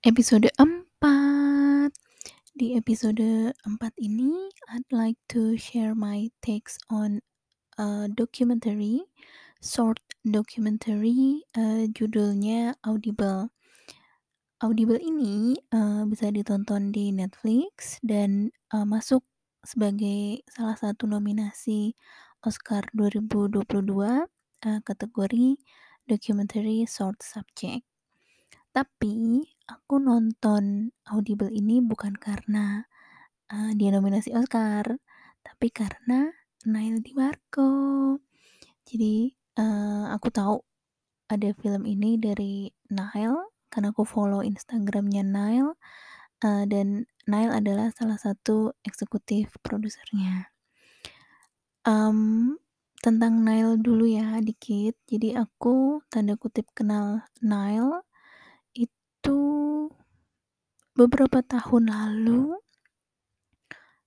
Episode 4. Di episode 4 ini, I'd like to share my takes on a documentary, short documentary, uh, judulnya Audible. Audible ini uh, bisa ditonton di Netflix dan uh, masuk sebagai salah satu nominasi Oscar 2022 uh, kategori documentary short subject. Tapi aku nonton Audible ini bukan karena, uh, dia nominasi Oscar, tapi karena Neil DiMarco. Jadi, uh, aku tahu ada film ini dari Neil, karena aku follow Instagramnya Neil, uh, dan Neil adalah salah satu eksekutif produsernya. Um, tentang Neil dulu ya dikit, jadi aku tanda kutip kenal Neil itu beberapa tahun lalu.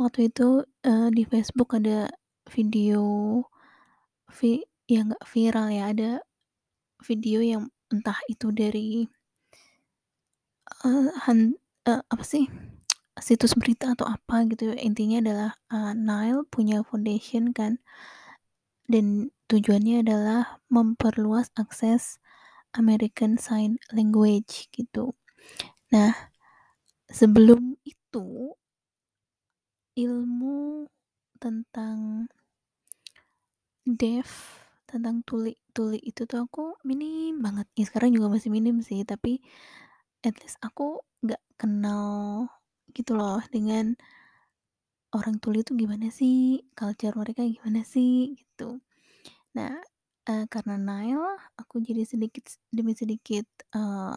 Waktu itu, uh, di Facebook ada video vi ya nggak viral ya, ada video yang entah itu dari uh, han uh, apa sih, situs berita atau apa gitu, intinya adalah, uh, Neil punya foundation kan, dan tujuannya adalah memperluas akses American Sign Language gitu. Nah, sebelum itu ilmu tentang deaf, tentang tuli tuli itu tuh aku minim banget. Ya sekarang juga masih minim sih, tapi at least aku nggak kenal gitu loh dengan orang tuli itu gimana sih, culture mereka gimana sih gitu. Nah, uh, karena Neil, aku jadi sedikit demi sedikit uh,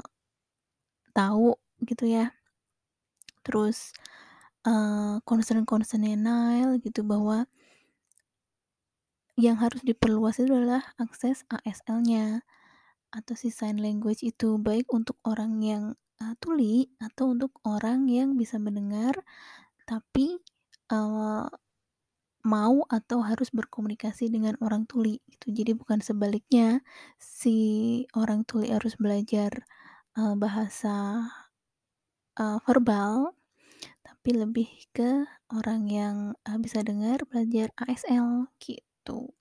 tahu gitu ya. Terus uh, concern-concernnya Neil gitu bahwa yang harus diperluas itu adalah akses ASL-nya atau si sign language itu baik untuk orang yang uh, tuli atau untuk orang yang bisa mendengar tapi uh, mau atau harus berkomunikasi dengan orang tuli gitu. Jadi bukan sebaliknya si orang tuli harus belajar uh, bahasa uh, verbal tapi lebih ke orang yang uh, bisa dengar belajar ASL gitu.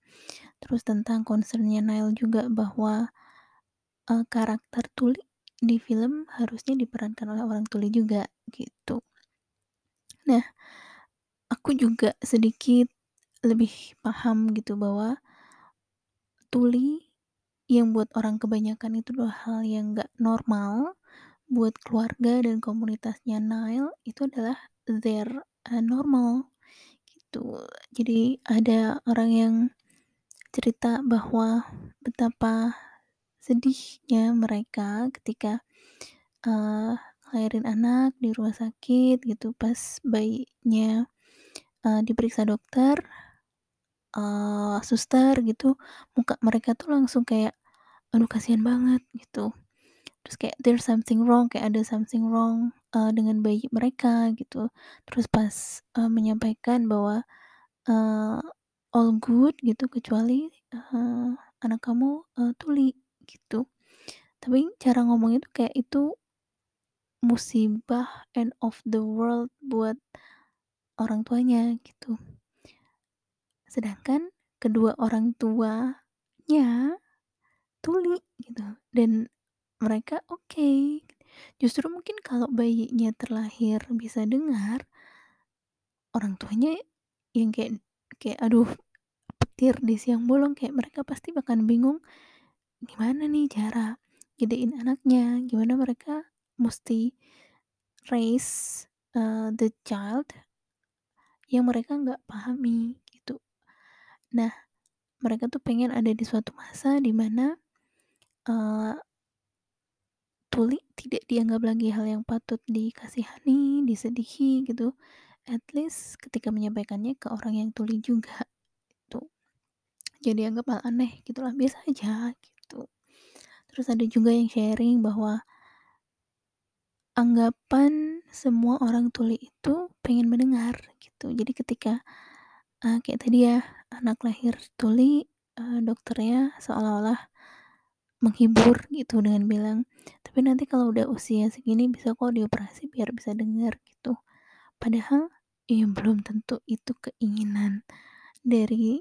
Terus tentang concernnya Neil juga bahwa uh, karakter tuli di film harusnya diperankan oleh orang tuli juga gitu. Nah, aku juga sedikit lebih paham gitu bahwa tuli yang buat orang kebanyakan itu adalah hal yang gak normal buat keluarga dan komunitasnya Neil itu adalah their uh, normal gitu. Jadi ada orang yang cerita bahwa betapa sedihnya mereka ketika uh, ngelahirin anak di rumah sakit gitu pas bayinya uh, diperiksa dokter uh, suster gitu muka mereka tuh langsung kayak aduh kasihan banget gitu. Terus kayak there's something wrong kayak ada something wrong uh, dengan bayi mereka gitu. Terus pas uh, menyampaikan bahwa uh, all good gitu kecuali uh, anak kamu uh, tuli gitu. Tapi cara ngomongnya tuh kayak itu musibah end of the world buat orang tuanya gitu sedangkan kedua orang tuanya tuli gitu. Dan mereka oke. Okay. justru mungkin kalau bayinya terlahir bisa dengar orang tuanya yang kayak kayak aduh petir di siang bolong kayak mereka pasti bahkan bingung gimana nih cara gedein anaknya? Gimana mereka mesti raise uh, the child yang mereka nggak pahami nah mereka tuh pengen ada di suatu masa di mana uh, tuli tidak dianggap lagi hal yang patut dikasihani, disedihi gitu. At least ketika menyampaikannya ke orang yang tuli juga gitu. Jadi anggap hal aneh gitulah biasa aja gitu. Terus ada juga yang sharing bahwa anggapan semua orang tuli itu pengen mendengar gitu. Jadi ketika uh, kayak tadi ya anak lahir tuli uh, dokternya seolah-olah menghibur gitu dengan bilang tapi nanti kalau udah usia segini bisa kok dioperasi biar bisa dengar gitu. Padahal ya belum tentu itu keinginan dari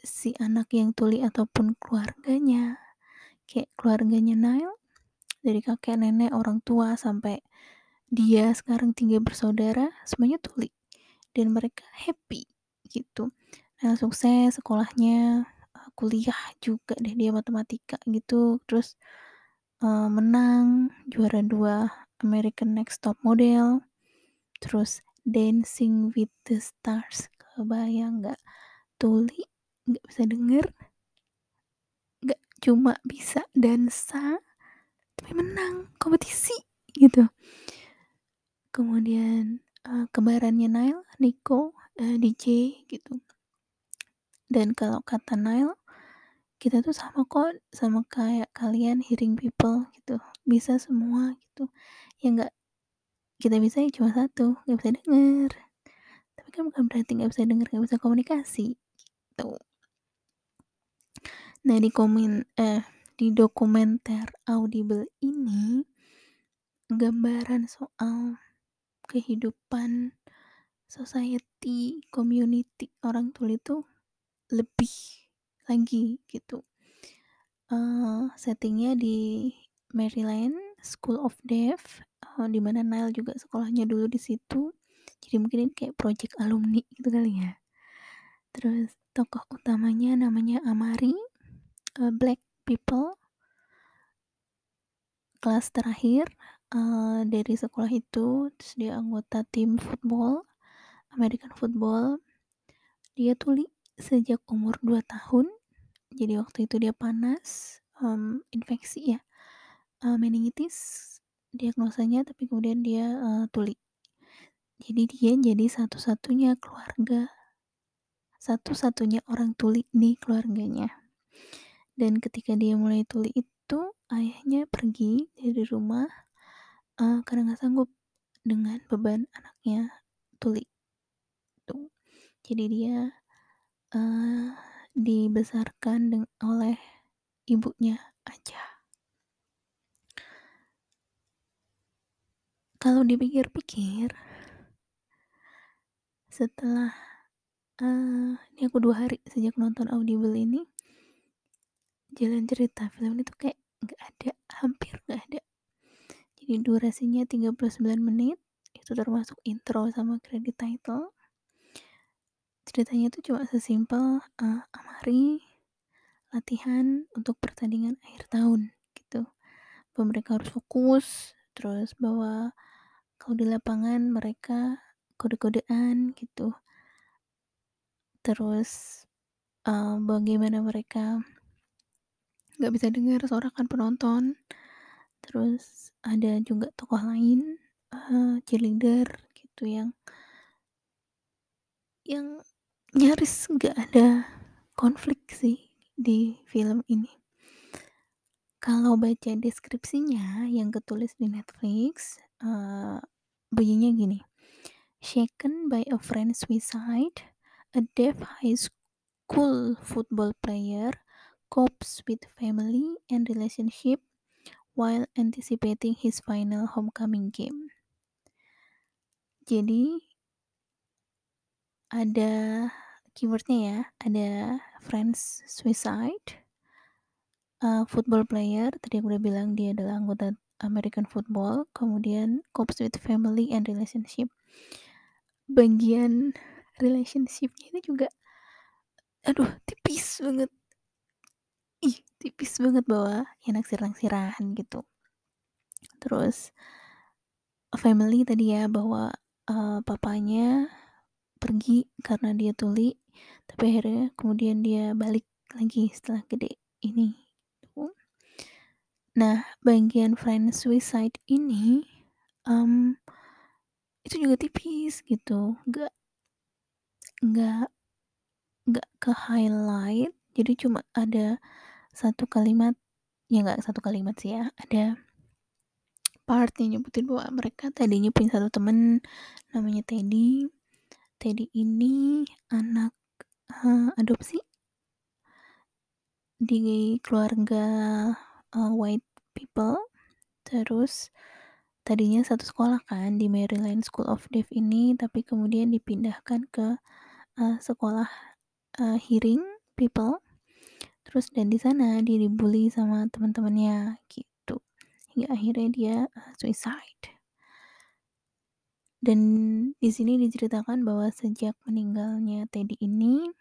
si anak yang tuli ataupun keluarganya. Kayak keluarganya Nail, dari kakek, nenek, orang tua, sampai dia sekarang 3 bersaudara, semuanya tuli. Dan mereka happy gitu. Nail sukses sekolahnya, eee, kuliah juga deh dia matematika gitu, terus, eee, menang juara 2 American Next Top Model, terus Dancing with the Stars, kebayang nggak? Tuli, nggak bisa denger nggak cuma bisa dansa, tapi menang kompetisi gitu. Kemudian, eee, kembarannya Nail, Nico, eee, DJ gitu. Dan kalau kata Nail, kita tuh sama kok, sama kayak kalian hearing people gitu, bisa semua gitu. Yang nggak kita bisa ya cuma satu, nggak bisa denger. Tapi kan bukan berarti nggak bisa denger, nggak bisa komunikasi, gitu. Nah di komen eh, di dokumenter Audible ini, gambaran soal kehidupan society, community orang tuli tuh lebih lagi gitu. Eee, setting-nya di Maryland School of Deaf, eee, di mana Nail juga sekolahnya dulu di situ. Jadi mungkin ini kayak project alumni gitu kali ya. Terus tokoh utamanya namanya Amari, eee, black people. Kelas terakhir, eee, dari sekolah itu, terus dia anggota tim football, American football. Dia tuli sejak umur 2 tahun. Jadi waktu itu dia panas, mmm, infeksi ya, eee, meningitis diagnosanya, tapi kemudian dia, eee, tuli. Jadi dia jadi satu-satunya keluarga satu-satunya orang tuli di keluarganya. Dan ketika dia mulai tuli itu, ayahnya pergi dari rumah, eee, karena nggak sanggup dengan beban anaknya tuli. Jadi dia, eee, dibesarkan deng oleh ibunya aja. Kalau dipikir-pikir setelah, eee, ini aku 2 hari sejak nonton Audible ini jalan cerita film itu kayak nggak ada, hampir nggak ada. Jadi durasinya 39 menit, itu termasuk intro sama credit title. Ceritanya tuh cuma sesimpel, eee, Amari latihan untuk pertandingan akhir tahun gitu. Mereka harus fokus, terus bahwa kalau di lapangan mereka kode-kodean gitu. Terus, eee, bagaimana mereka nggak bisa dengar sorakan penonton. Terus ada juga tokoh lain, eee, cheerleader gitu yang yang nyaris nggak ada konflik sih di film ini. Kalau baca deskripsinya yang ketulis di Netflix, eee, bunyinya gini, "Shaken by a friend's suicide, a deaf high school football player copes with family and relationship while anticipating his final homecoming game." Jadi ada keyword-nya ya, ada friends suicide, eee, football player, tadi aku udah bilang dia adalah anggota American football, kemudian copes with family and relationship. Bagian relationship-nya ini juga aduh tipis banget. Ih, tipis banget bahwa ya naksir-naksiran gitu. Terus family tadi ya, bahwa, eee, papanya pergi karena dia tuli, tapi akhirnya kemudian dia balik lagi setelah gede ini, gitu. Nah, bagian friends suicide ini, mmm, itu juga tipis gitu, nggak nggak nggak ke-highlight, jadi cuma ada 1 kalimat ya nggak 1 kalimat sih ya, ada part yang nyebutin bahwa mereka tadinya punya 1 temen namanya Teddy. Teddy ini anak, eee, adopsi di keluarga, eee, white people. Terus tadinya satu sekolah kan di Maryland School of Deaf ini, tapi kemudian dipindahkan ke, eee, sekolah, eee, hearing people. Terus dan di sana dia dibully sama teman-temannya gitu, hingga akhirnya dia, eee, suicide. Dan di sini diceritakan bahwa sejak meninggalnya Teddy ini,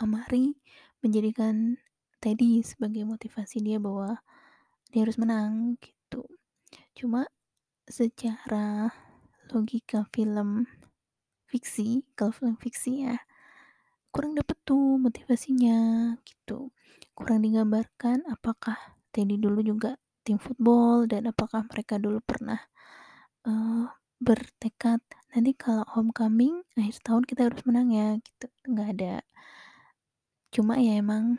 Amari menjadikan Teddy sebagai motivasi dia bahwa dia harus menang gitu. Cuma secara logika film fiksi, kalau film fiksi ya, kurang dapet tuh motivasinya gitu. Kurang digambarkan apakah Teddy dulu juga tim football dan apakah mereka dulu pernah, eee, bertekad, "Nanti kalau homecoming akhir tahun kita harus menang ya," gitu, nggak ada. Cuma ya emang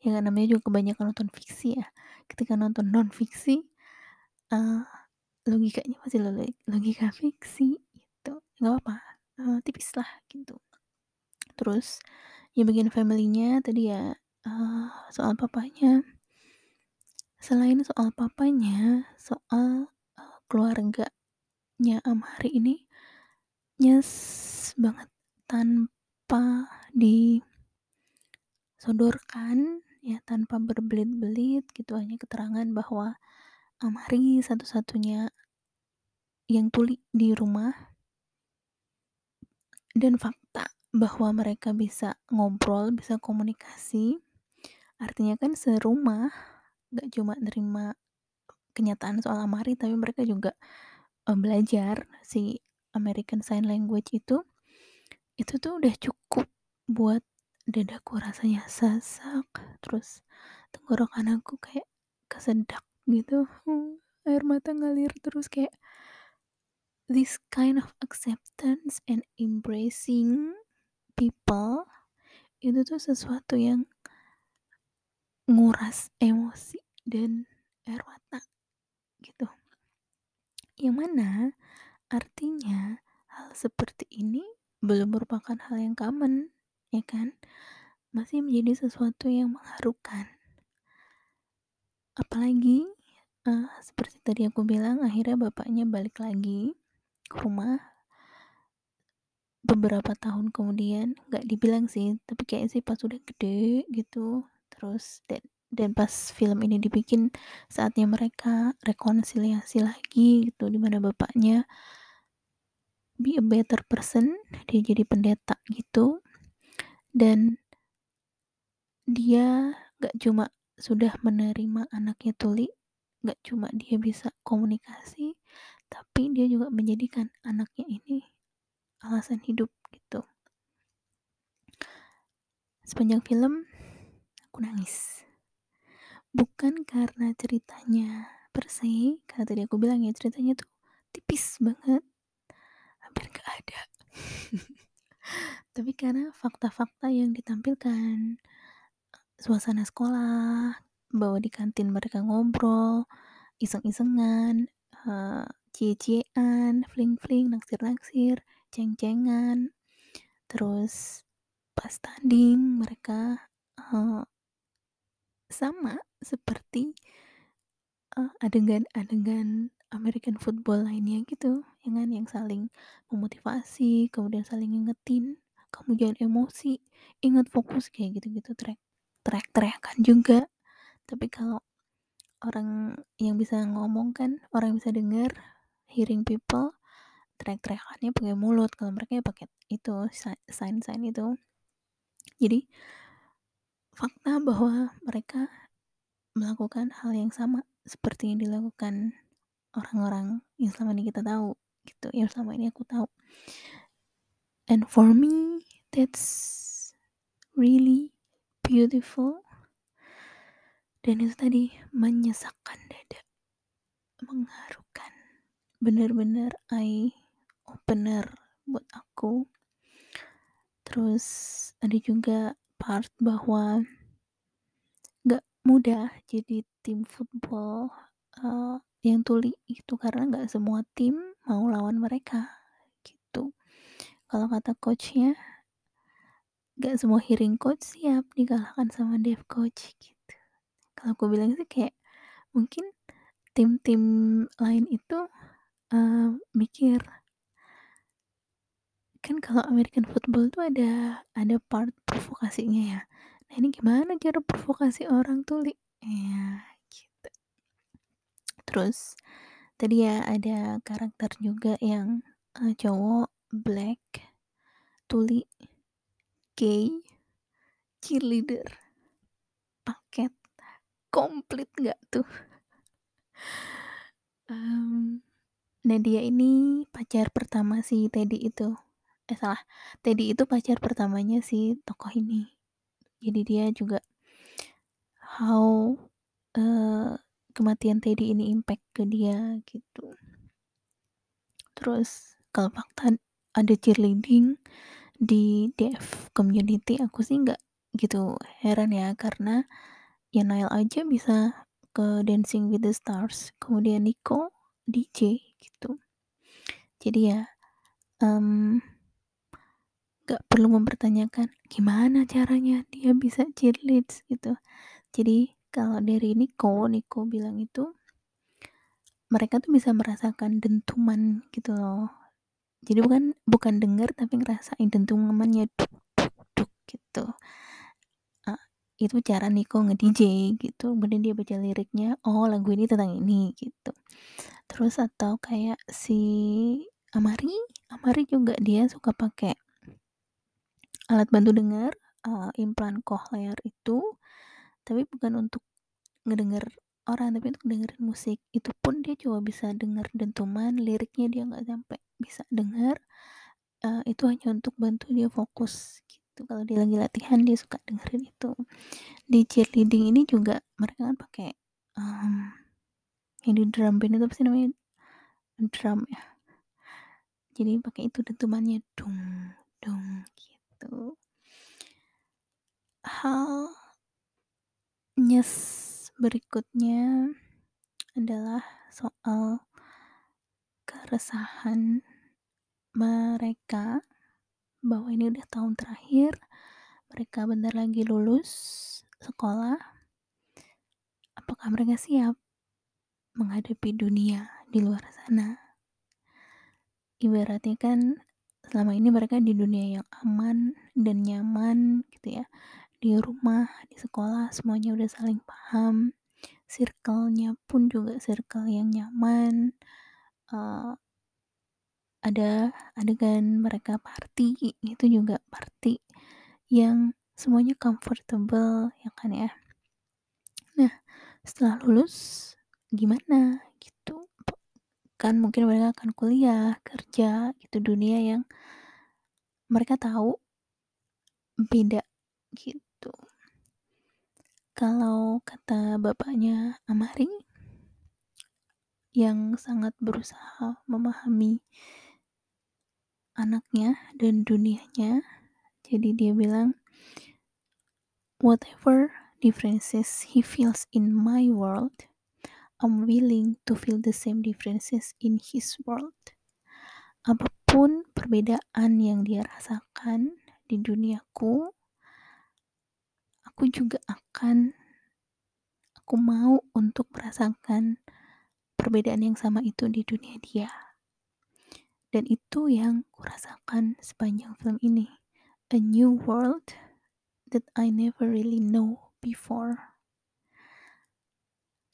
ya namanya juga kebanyakan nonton fiksi ya, ketika nonton non-fiksi, eee, logikanya masih loli logika fiksi gitu, nggak apa-apa, eee, tipislah gitu. Terus yang bagian family-nya tadi ya, eee, soal papanya. Selain soal papanya, soal, eee, keluarganya Amari ini nyes banget tanpa disodorkan ya, tanpa berbelit-belit gitu, hanya keterangan bahwa Amari satu-satunya yang tuli di rumah. Dan fakta bahwa mereka bisa ngobrol, bisa komunikasi, artinya kan serumah nggak cuma nerima kenyataan soal Amari, tapi mereka juga, belajar si American Sign Language itu, itu tuh udah cukup buat dadaku rasanya sesak, terus tenggorokan aku kayak kesedak gitu, air mata ngalir terus kayak this kind of acceptance and embracing people, itu tuh sesuatu yang nguras emosi dan air mata gitu. Yang mana artinya hal seperti ini belum merupakan hal yang common, ya kan? Masih menjadi sesuatu yang mengharukan. Apalagi, eee, seperti tadi aku bilang akhirnya bapaknya balik lagi ke rumah. Beberapa tahun kemudian, nggak dibilang sih, tapi kayaknya sih pas udah gede gitu, terus dan dan pas film ini dibikin saatnya mereka rekonsiliasi lagi gitu, di mana bapaknya be a better person, dia jadi pendeta gitu. Dan dia nggak cuma sudah menerima anaknya tuli, nggak cuma dia bisa komunikasi, tapi dia juga menjadikan anaknya ini alasan hidup gitu. Sepanjang film aku nangis. Bukan karena ceritanya per se, karena tadi aku bilang ya ceritanya tuh tipis banget, hampir nggak ada. Tapi karena fakta-fakta yang ditampilkan, suasana sekolah, bahwa di kantin mereka ngobrol, iseng-isengan, eee, cie-ciean, fling-fling, naksir-naksir, ceng-cengan, terus pas tanding mereka, eee, sama seperti, eee, adegan-adegan American football lainnya gitu, ya kan, yang saling memotivasi, kemudian saling ngingetin, "Kamu jangan emosi, ingat fokus," kayak gitu-gitu, teriak teriak-teriakan juga. Tapi kalau orang yang bisa ngomong kan, orang yang bisa denger, hearing people, teriak-teriakannya pakai mulut, kalau mereka ya pakai itu, si sign-sign itu. Jadi fakta bahwa mereka melakukan hal yang sama seperti yang dilakukan orang-orang yang selama ini kita tahu gitu, yang selama ini aku tahu. And for me, that's really beautiful. Dan itu tadi menyesakkan dada, mengharukan, bener-bener eye opener buat aku. Terus ada juga part bahwa nggak mudah jadi tim football, eee, yang tuli itu karena nggak semua tim mau lawan mereka gitu. Kalau kata coach-nya, nggak semua hearing coach siap dikalahkan sama deaf coach gitu. Kalau aku bilang sih kayak mungkin tim-tim lain itu, eee, mikir kan kalau American football tuh ada ada part provokasinya ya. Nah ini gimana cara provokasi orang tuli? Ya gitu. Terus tadi ya ada karakter juga yang, eee, cowok black, tuli, gay, cheerleader, paket, komplit nggak tuh? Mmm, nah dia ini pacar pertama si Teddy itu. Eh salah, Teddy itu pacar pertamanya si tokoh ini. Jadi dia juga how, eee, kematian Teddy ini impact ke dia gitu. Terus kalau fakta ada cheerleading di deaf community aku sih nggak gitu heran ya karena ya Niall aja bisa ke Dancing with the Stars, kemudian Nico DJ gitu. Jadi ya, mmm, nggak perlu mempertanyakan gimana caranya dia bisa cheerleads gitu. Jadi kalau dari Nico, Nico bilang itu mereka tuh bisa merasakan dentuman gitu loh. Jadi bukan bukan denger tapi ngerasain dentumannya duk duk duk gitu. Eee, itu cara Nico nge-DJ gitu, kemudian dia baca liriknya, oh lagu ini tentang ini gitu. Terus atau kayak si Amari, Amari juga dia suka pakai alat bantu dengar, eee, implan cochlear itu, tapi bukan untuk ngedenger orang, tapi untuk dengerin musik. Itu pun dia cuma bisa denger dentuman, liriknya dia nggak sampai bisa denger, eee, itu hanya untuk bantu dia fokus gitu. Kalau dia lagi latihan dia suka dengerin itu. Di cheerleading ini juga mereka kan pakai, mmm, yang drum band itu apa sih namanya? Drum ya. Jadi pakai itu dentumannya dung dung gitu. Hal nyes berikutnya adalah soal keresahan mereka bahwa ini udah tahun terakhir, mereka bentar lagi lulus sekolah. Apakah mereka siap menghadapi dunia di luar sana? Ibaratnya kan selama ini mereka di dunia yang aman dan nyaman gitu ya. Di rumah, di sekolah semuanya udah saling paham, circle-nya pun juga circle yang nyaman, eee, ada adegan mereka party, itu juga party yang semuanya comfortable ya kan ya. Nah, setelah lulus gimana gitu? Kan mungkin mereka akan kuliah, kerja, gitu dunia yang mereka tahu beda gitu. Kalau kata bapaknya Amari yang sangat berusaha memahami anaknya dan dunianya, jadi dia bilang, "Whatever differences he feels in my world, I'm willing to feel the same differences in his world." Apa pun perbedaan yang dia rasakan di duniaku, aku juga akan aku mau untuk merasakan perbedaan yang sama itu di dunia dia. Dan itu yang kurasakan sepanjang film ini. A new world that I never really know before.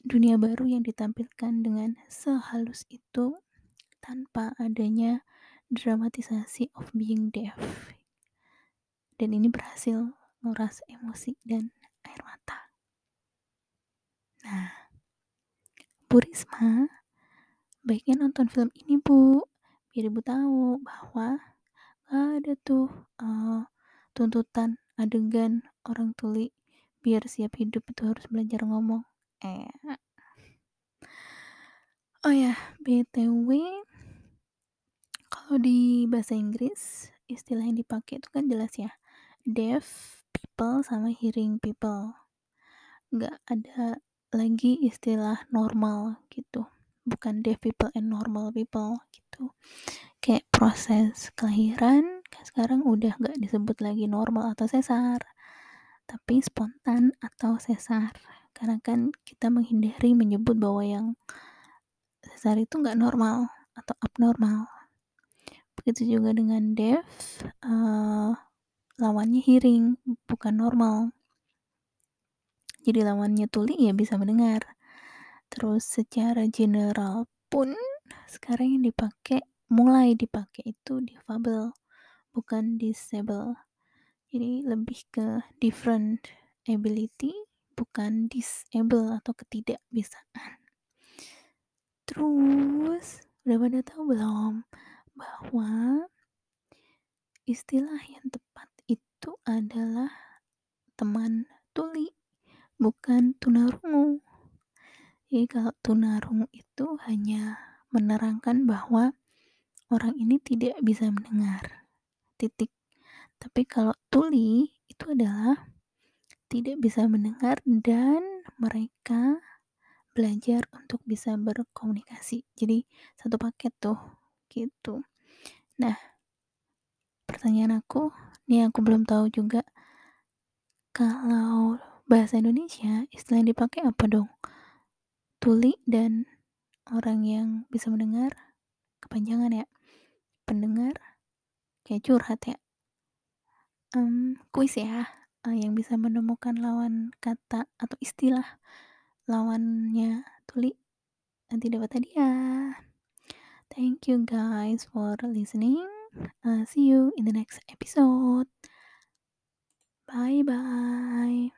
Dunia baru yang ditampilkan dengan sehalus itu tanpa adanya dramatisasi of being deaf. Dan ini berhasil nguras emosi dan air mata. Nah, Bu Risma, baiknya nonton film ini Bu, biar Ibu tahu bahwa ada tuh, eee, tuntutan adegan orang tuli biar siap hidup itu harus belajar ngomong. Eh. Oh ya, BTW kalau di bahasa Inggris istilah yang dipakai itu kan jelas ya, deaf people sama hearing people. Nggak ada lagi istilah normal gitu, bukan deaf people and normal people gitu. Kayak proses kelahiran kan sekarang udah nggak disebut lagi normal atau sesar, tapi spontan atau sesar. Karena kan kita menghindari menyebut bahwa yang besar itu nggak normal atau abnormal. Begitu juga dengan deaf, uh, lawannya hearing, bukan normal. Jadi lawannya tuli ya bisa mendengar. Terus secara general pun sekarang yang dipakai mulai dipakai itu difabel, bukan disable. Jadi lebih ke different ability, bukan disable atau ketidakbisaan. Terus, udah pada tahu belum bahwa istilah yang tepat itu adalah teman tuli, bukan tunarungu. Jadi kalau tunarungu itu hanya menerangkan bahwa orang ini tidak bisa mendengar. Titik. Tapi kalau tuli itu adalah tidak bisa mendengar dan mereka belajar untuk bisa berkomunikasi. Jadi satu paket tuh gitu. Nah, pertanyaan aku, ini aku belum tahu juga kalau bahasa Indonesia istilah yang dipakai apa dong? Tuli dan orang yang bisa mendengar kepanjangan ya. Pendengar kayak curhat ya. Um, kuis ya, uh, yang bisa menemukan lawan kata atau istilah lawannya tuli nanti dapat hadiah thank you guys for listening. Uh, see you in the next episode. Bye bye